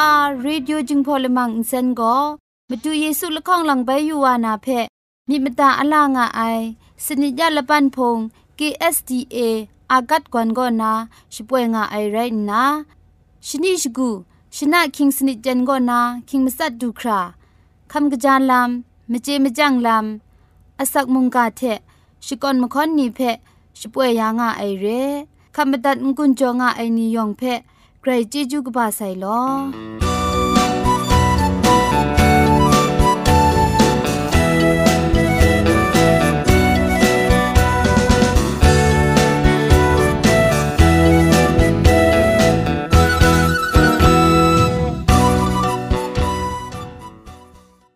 AWR Radio จึงพอลมังอินเซนก็มาดูเยซูละข้องหลังใบยูวานาเพมีมตาอลางอไอสนิจยาละปันพง KSDA อากัดกวนกอนาช่วยงาไอไรนะชนิชกูชนะคิงสนิจเจนกอนาคิงมัสัดดูคราคำกระจานลำมเจมจังลำอาศักมุงกาเทชิกอนมคอนนีเพช่วยยางาไอเรคำบัดงกุนจงาไอนิยองเพ ใครจีจูกบาไซลอ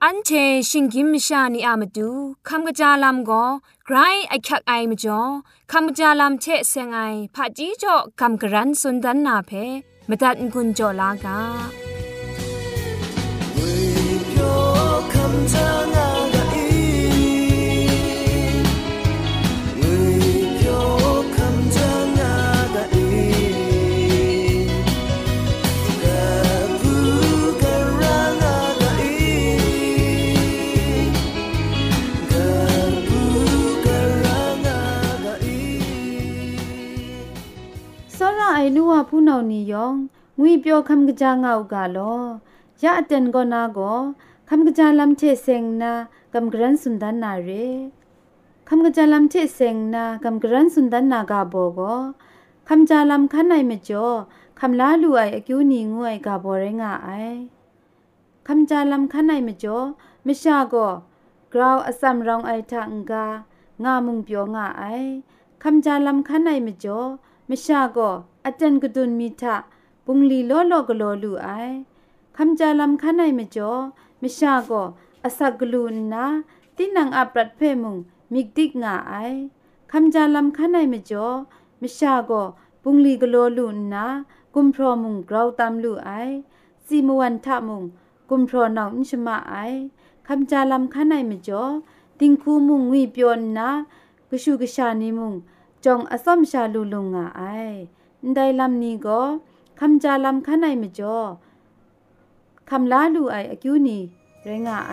อันเชชิงกิมชานีอามาดูคำกระจาลำก็ไกรไอคักไอมจ่อคำกระจาลำเชเซงไอผาจีจ่อคำกระรันสุนดันนาเพ มตัดกุญจ่อล คำกะจาลำเชเซงนากำกรันสุนดันนาเรคำกะจาลำเชเซงนากำกรันสุนดันนากาโบโกคำจาลำคันไหนเมจ่อคำลาลูไออกิวนีงวยกาโบเรงาไอคำจาลำคันไหนเมจ่อมชาโกกราวอสัมรองไอทังกางามุงเปียวงาไอคำจาลำคันไหนเมจ่อ มชาโกอาจารย์กดุนมีทะปุงลีโลโลกโลลูไอคำจาลำคันไอมจ่อมชาโกอาศักกลูนนะตินังอัปรัดเพมุงมิกดิกงาไอคำจาลำคันไอมจ่อมชาโกปุงลีกโลลูนนะกุมพรมุงกราวตามลูไอซีมวันทะมุงกุมพรนาวนิชมาไอคำจาลำคันไอมจ่อติงคูมุงวีเปียนนะกชูกชานีมุง จองอสมชาลูลุงงาไอได้ลำนี้ก็คำจาลำขันไอมจ่อคำลาลูไออกิวนี่เรงาไอ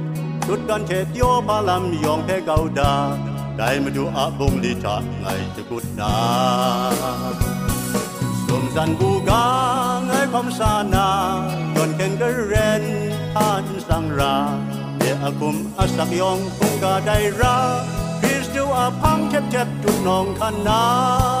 ช่วยพามีคุมยังคุมเยสับกันนังมีทุมยังทุมชุดกันเทโยพาลำยองเพเกาดา ได้มาดูอาบุงลิทาไงจะกุดนาสมสันบูกาไงความสานาจนเก่งกระเรนทานสังราเดอาคุมอาสักยองคงกาได้ราคริสดูอาพังเทบเทบจุดนองคันนา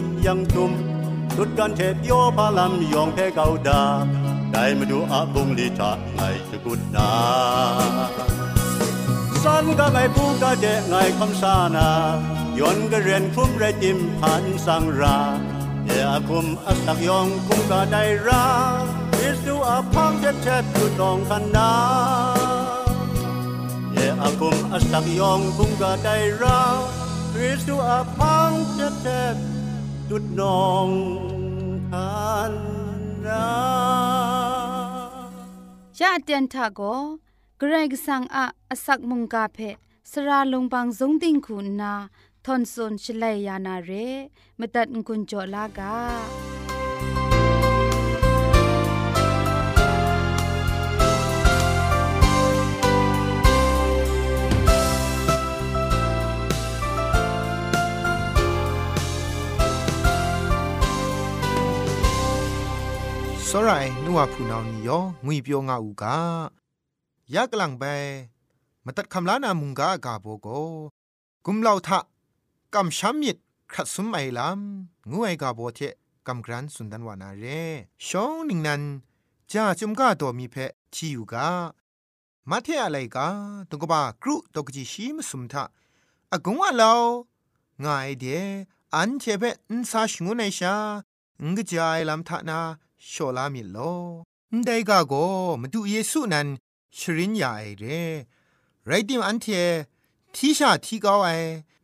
yang tum tut kan the pyo palam yong phe gau da dai ma du a bung li ta ngai chu kut na san ga ngai pu ga de ngai kham sa na ยนกระเรียนคุ้มไรจิมพันสังราเยอาคุมอัสักยองคุ้มกาได้ราอิสุอา ดุดนองทานราชาเตียนทาโกเกรกสังอาอสักมุงกาเพสระลงบางสงติงคุณนาทอนซนชลัยยานาเรมตัดกุญจลากา စောရိုင်နုဝဖူနောင်နီယောငွေပြောငါဥကยะกลังไปมาตัดคำลานามุงกากาโบโกกุมเหล่าทะกำช้ำมิดครัดสุมไอลำงูไอกาโบเทกำกรันสุนดันวานาเรชองนิงนันจ้าจุมกาตัวมีเพที่อยู่กามาเทอะไรกาตุกบากรุตกจิชีมสุมทะอากงว่าเราง่ายเดอันเทเปอินซาชงุนไอชางกจายลำทะนา โชลามิโลได้กาโกมาดูเยซูนันชรินยาไอเรไรดิมอันเททีชาทีเกาไอ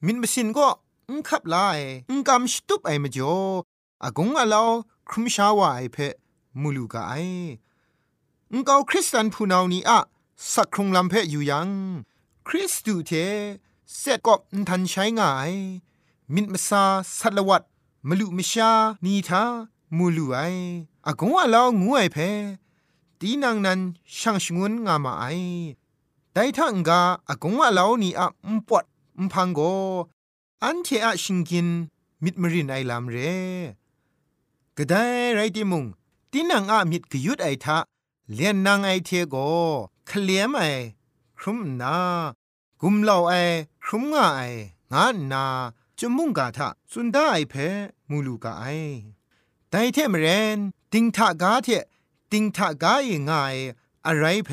มินมสินก็อุคับลายอุกำสตุปไอมจ่ออากงอาลาวครุมชาวาไอเพมูลูกาไออุกาคริสตันพูนาวนีอะสักครุงลำเพอยู่ยัง คริสตูเทเสร็จกอบทันใช้ง่าย มินมซาสัตวัดมลุมชานีทา มูลูไออากงอาลางูไอเพตีนางนั้นช่างชงวนงามาไอแต่ถ้าองกาอากงว่าเหล่านี้อะมปวดมพังโกอันเทอะชิงกินมิดมรินไอลามเรก็ได้ไรติมุงตีนางอะมิดกยุดไอทะเลียนนางไอเทโกเคลียมไอครุมนากุมเล่าไอครุมงาไองานนาจมุงกาทะสุนได้ไอเพมูลูกาไอ แต่เทมเรนติงทะกาเทติงทะกายง่ายอะไรเพ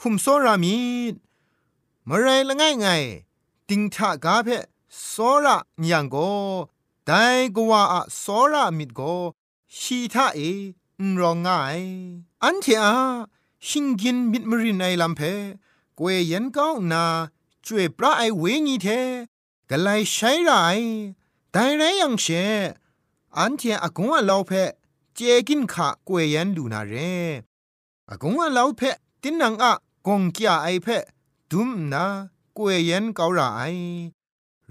คุมโซรามีดมะไรละง่ายไงติงทะกาเพโซระยังโกไดกว่าอะโซระมิดโกชีทะเอนรองง่ายอันเถอะชิงกินมิดมรินไอลำเพกวยยันก้าวนาจวยปลาไอเวงีเทกะไลใช้ไรแต่ไรยังเช อันเถอะอากงว่าเราเพเจกินขะกวยยันดูนาเรอากงว่าเราเพตินนังอะกงกี้ไอเพดุมนากวยยันเการาไอ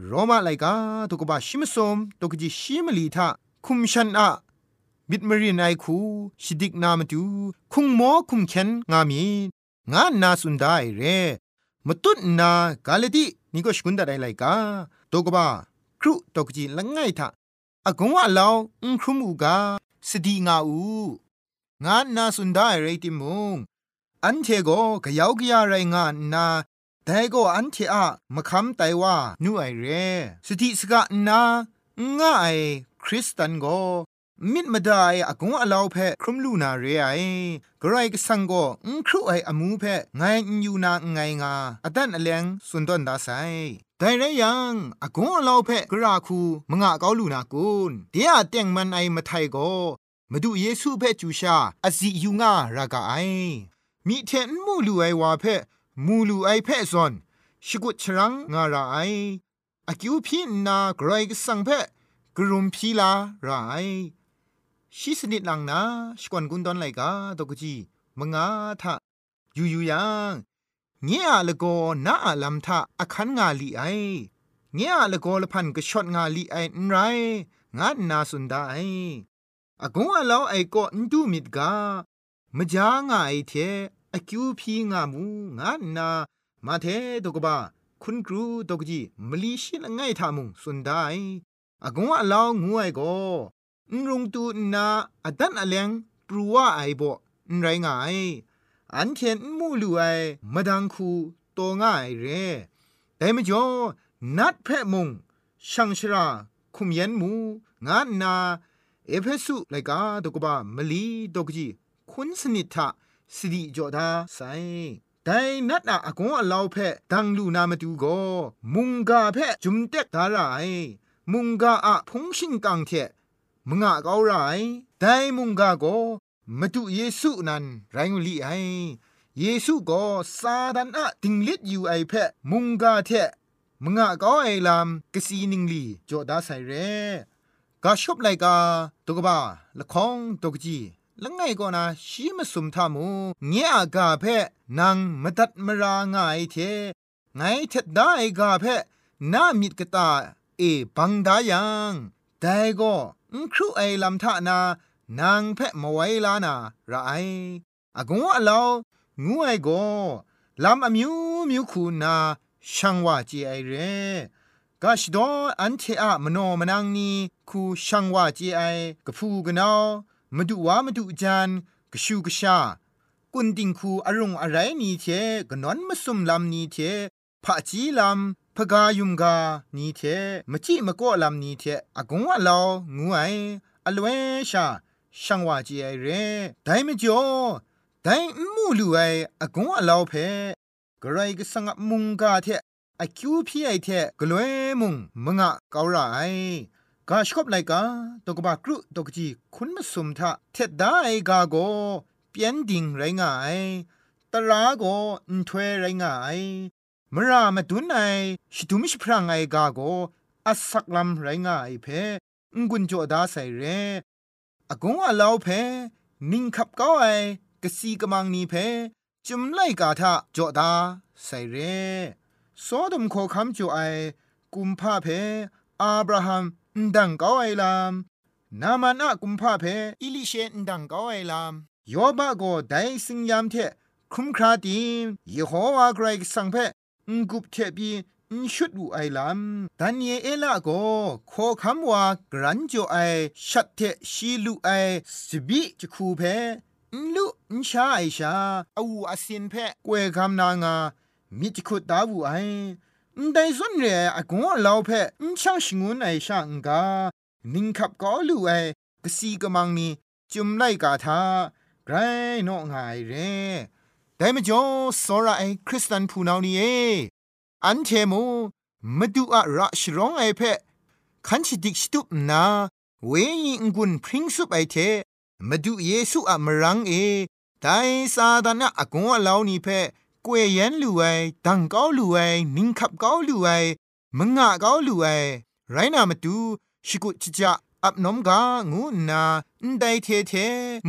โรมาไลกาตุกบะชิมซอมตุกจิชิมลีทาคุมชันอะบิดมรีนไอคูชิดิกนามตูคุงโมคุมเคนงามีงานนาสุนได้เรมตุนนากาเลตินี่ก็ชกุนดาไดไลกาตุกบะครุตุกจิละง่ายทา อากงว่าเราอุครุมูกาสดีงาอูงานนาสุนได้เรติมงอันเทโกกะยาวกะยาไรงานนาแต่ก็อันเทอะมะคำไตว่านูไอเรสติสกะนาง่ายคริสตันโกมิดมาได้อากงอลาวเพครุมลูนาเรไอกรายกสังโกอุครุไออมูเพไงอยู่นาไงงาอดันอเลงสุนดอนดาไซ แต่ไรยังอากงอลาเพกราคูมงะเกาลูนากุนเดียเตียงมันไอมาไทยโกมาดูเยซูเพจูชาอซิยูงารากาไอมีเทนมูลูไอวาเพมูลูไอเพซอนชกุชรังงาราไออากิวพีนาไกรกสังเพกรุมพีลาราไอชิสนิดลังนาสกวนกุนดอนไลกาตกจีมงาทะยูยูยัง เงียละโกนาอาลัมทะอคันงาลีไอเงียละโกละพันก็ช็อตงาลีไอนไร งานนาสุนดาไออากงอาลาวไอก็อนดูมิดกามจางาไอเทอคิวพีงามูงานนามาเทตกบะคุณครูตกจีมลีชิลง่ายทามุงสุนได้อากงอาลาวงูไอก็นรุงตูนาอดันอเลงปรัวไอบ่นไรงาย อันเทนมูลูไอมาดังคูโตง่ายเร่แต่มจ่อนัดเพะมงช่างชราคุมยันมูงานนา เอเพสุไลกาตกบะมลีตกจีคุณสนิทะสิริจอดาไซแต่นัดอะกงอลาวเพดังลูนามาดูโกมุงกาเพจุมเต็กดาไรมุงกาอะพงชิงกังเทมงะเกาไรแต่มุงกาโก มาดูเยซูนั้นไรงลีไอเยซูก็ซาดันอะติงลิดอยู่ไอเพมุงกาเทมงะกาไอลามกสีนิงลีจอดาไซเรกาชอบไลกาตุกบาละคองตุกจีละไงก็นาชีมสุมทามูเงียกาเพนางมตัดมรางายเทไงเท็ดได้กาเพนามิดกตาเอบังดายังแต่ก็ครูไอลำทานา นางเพะมาไว้ลานาระไออากงว่าเรางูไอโกลำอมิวมิวคูนาช่างว่าจีไอเรกาชดออันเทอะมโนมนังนีคูช่างว่าจีไอกะพูกะนาวมาดูว่ามาดูจันกชูกชากุนติงคูอารมณ์อะไรนี่เทกนอนมาสุมลำนี้เทพะจีลำพกายุมกานี่เทมจิมก็ลำนี้เทอากงว่าเรางูไออลเวชา ช่างว่าจีไอเร่ได้ไม่จ่อได้มูลูไออากงว่าเราเพกระไรก็สังมุงกาเทไอคิวพี่ไอเทกลวยมุงมงะเกาไรกาชอบไลกาตกบากรุตกจีคุณมาสุมทะเท็ดได้กาโกเปียนดิ่งไรงายตราโกอินทเวไรงายมรามาตุนไอชิตุมิชพรางไอกาโกอัสักลำไรงายเพงกุนโจดาใส่เร อากงอาลาวเพนิงขับก้าไอกะซีกมังนีเพจุมไลกาทะโจดาใส่เรโซดมโคคัมจูไอกุมพาเพอาบราฮัมดังก้าไอลามนามานะกุมพาเพอิลิเชนดังก้าไอลามยอบาโกไดสิงยามเทคุมคราดียโฮวาไกรสังเพงกุบเทบี ชุดอูไอลามดันเยเอลาโกโคคำว่ากรันจ่อไอชัดเทชีลูไอสบิจะคูเพลุนชาไอชาอูอาศินเพกวยคำนางามิจคุดดาวูไอได้ส่วนเรอากงเราเพนช่างชงวนไอช่างกานิงขับก็ลูไอกสีกมังนีจุมไลกาทาไกรนองไงเรแต่มจ่อสระไอคริสตันผู้นานี่เอ อันเทมูมาดูอะระชร้องไอเพคันชิดิกสตุปนา เวยิงกุนพริ้งสุปไอเทมาดูเยซูอะมรังเอไดซาดานะอากงอะลาวนี่เพกวยยันลูไอดังก้าวลูไอนิงขับก้าวลูไอมงะก้าวลูไอไรนามาดูชิกุจิจะอับนมกางูนาได้เทเท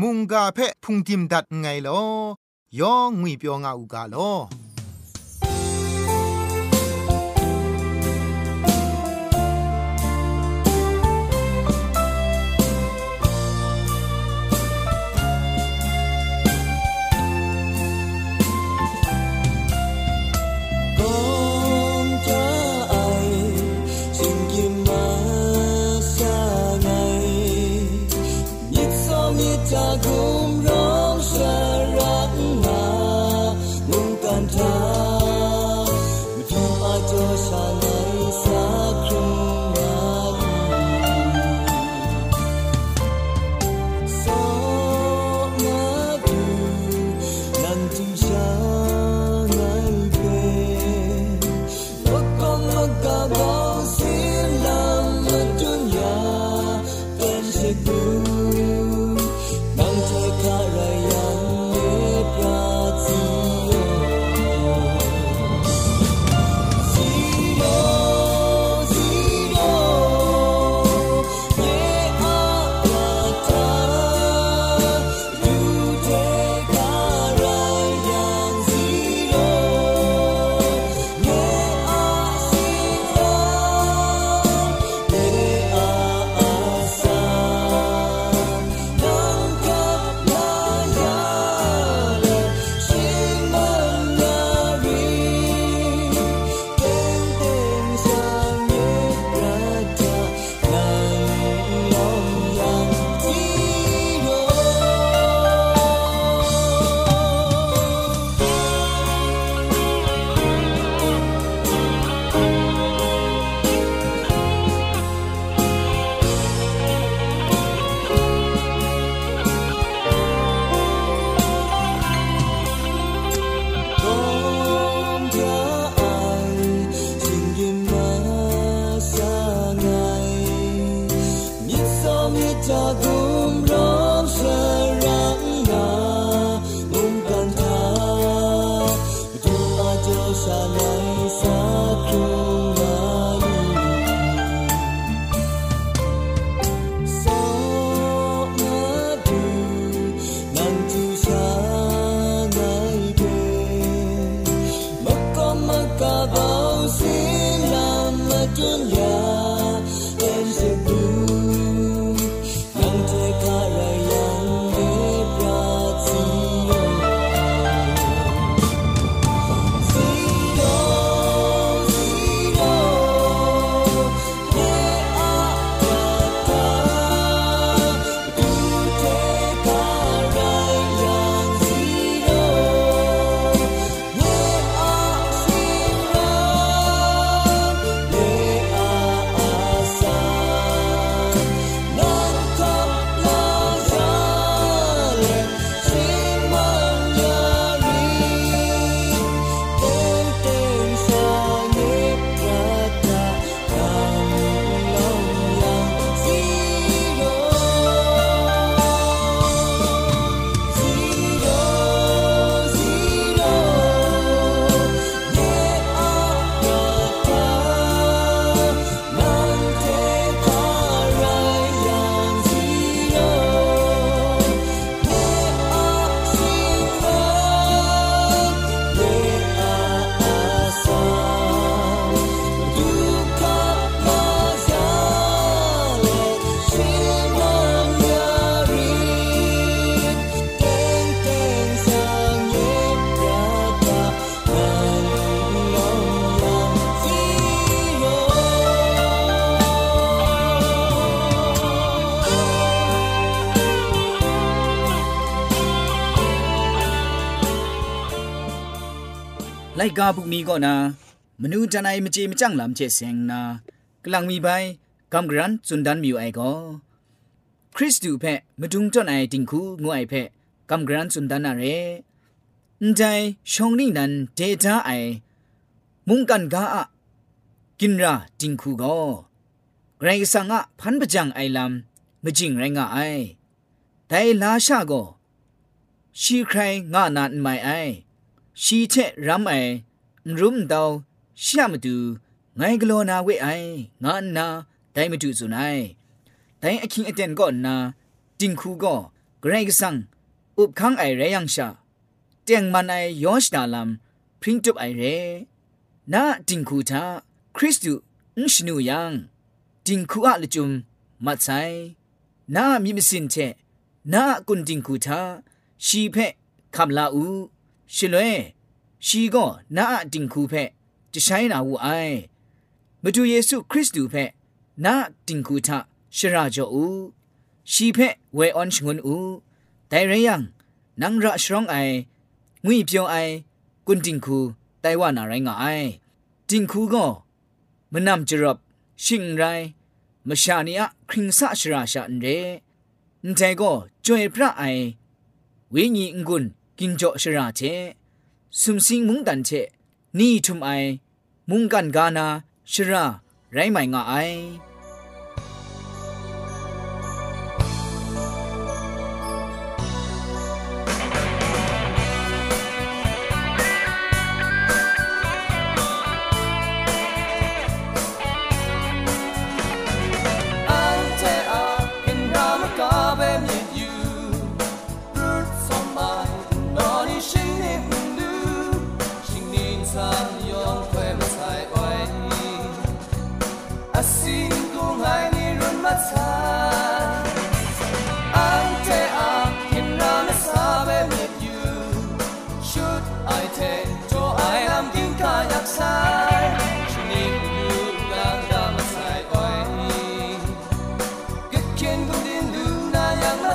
มุงกาเพพุงติมดัดไงลอยองงุยเปียวงาอูกาลอ ไกาบุกมีก็นามนูจันไอมเจมจังลำเจเซงนากลังมีใบกำกรันสุนดันมิวไอก็คริสตูเพะมดุงจนไอติงคูงูไอเพะกำกรันสุนดันนาเรนใจชงนี่นันเดต้าไอ มุงกันกาอะกินราติงคูก็ไกรสังอะพันปจังไอลำมจิงไรงะไอแต่ลาชาก็ชีใครงะนานไม่ไอ ชีเชรำไอรุมดาวชามดูไงกลัวนาเวไองานนาได้มาดูสุนัยแต่อคิงอเดนก็นาจิงคูก็เกรงสังอุบคังไอเรยังชาเตียงมันไอยอชดาลัมพริ้งจุบไอเรนาจิงคูทาคริสตูนชนูยังจิงคูอะลจุมมัดไซนามีมสินเชนากุนจิงคูทาชีเพคำลาอู ชิลเวชีก็นาอดิงคูเพจะใช้นาวูไอมาดูเยซูคริสต์ดูเพนาดิงคูทะชราจอูชีเพเวออนชงวนอูแต่เรยังนังระชรองไองุยเปียวไอกุนดิงคูไต้ว่านาไรงาไอดิงคูก็มันนำจรบชิงไรมชานีอะคริงสะชราชาอันเรนใจก็จวยพระไอวิญญกุน กินจ่อชราเชสุมสิงมุงดันเชนี่ทุมไอ มุงกันกานาชราไรไม่งาไ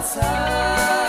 outside.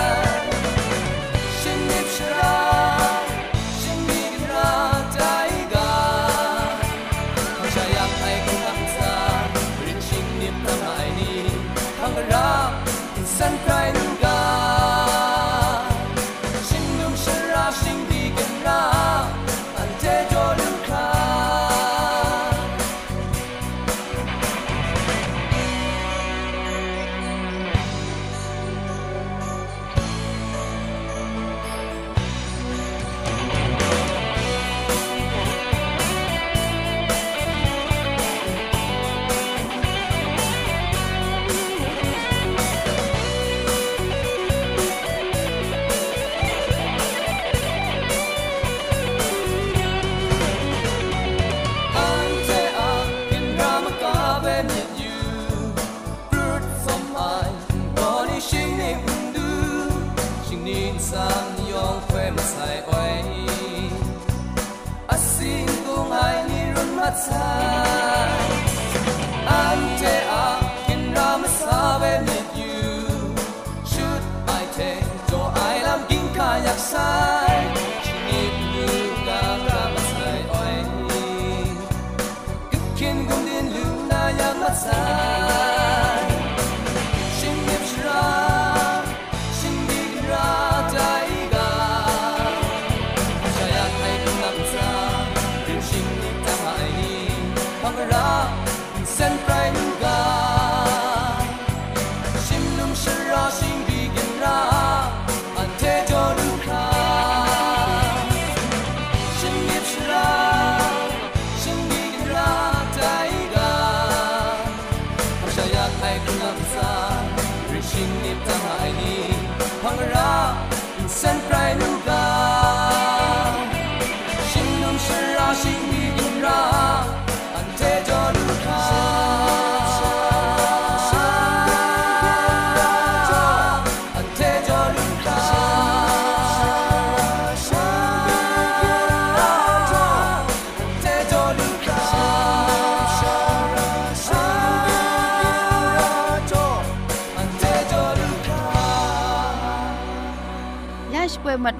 quay. A sing tung ai ni run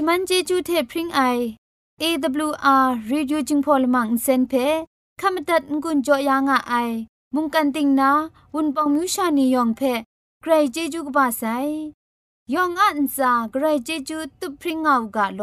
ชมันเจจูเทพริงไอ AWR reducing polymer เซนเพขมตัดงุนจอยางอ้ายมุงกันติงนาวุนปองมิวชานียองเพใครเจจูกบาไซยองอันซาใครเจจูตุพริงเอากาโล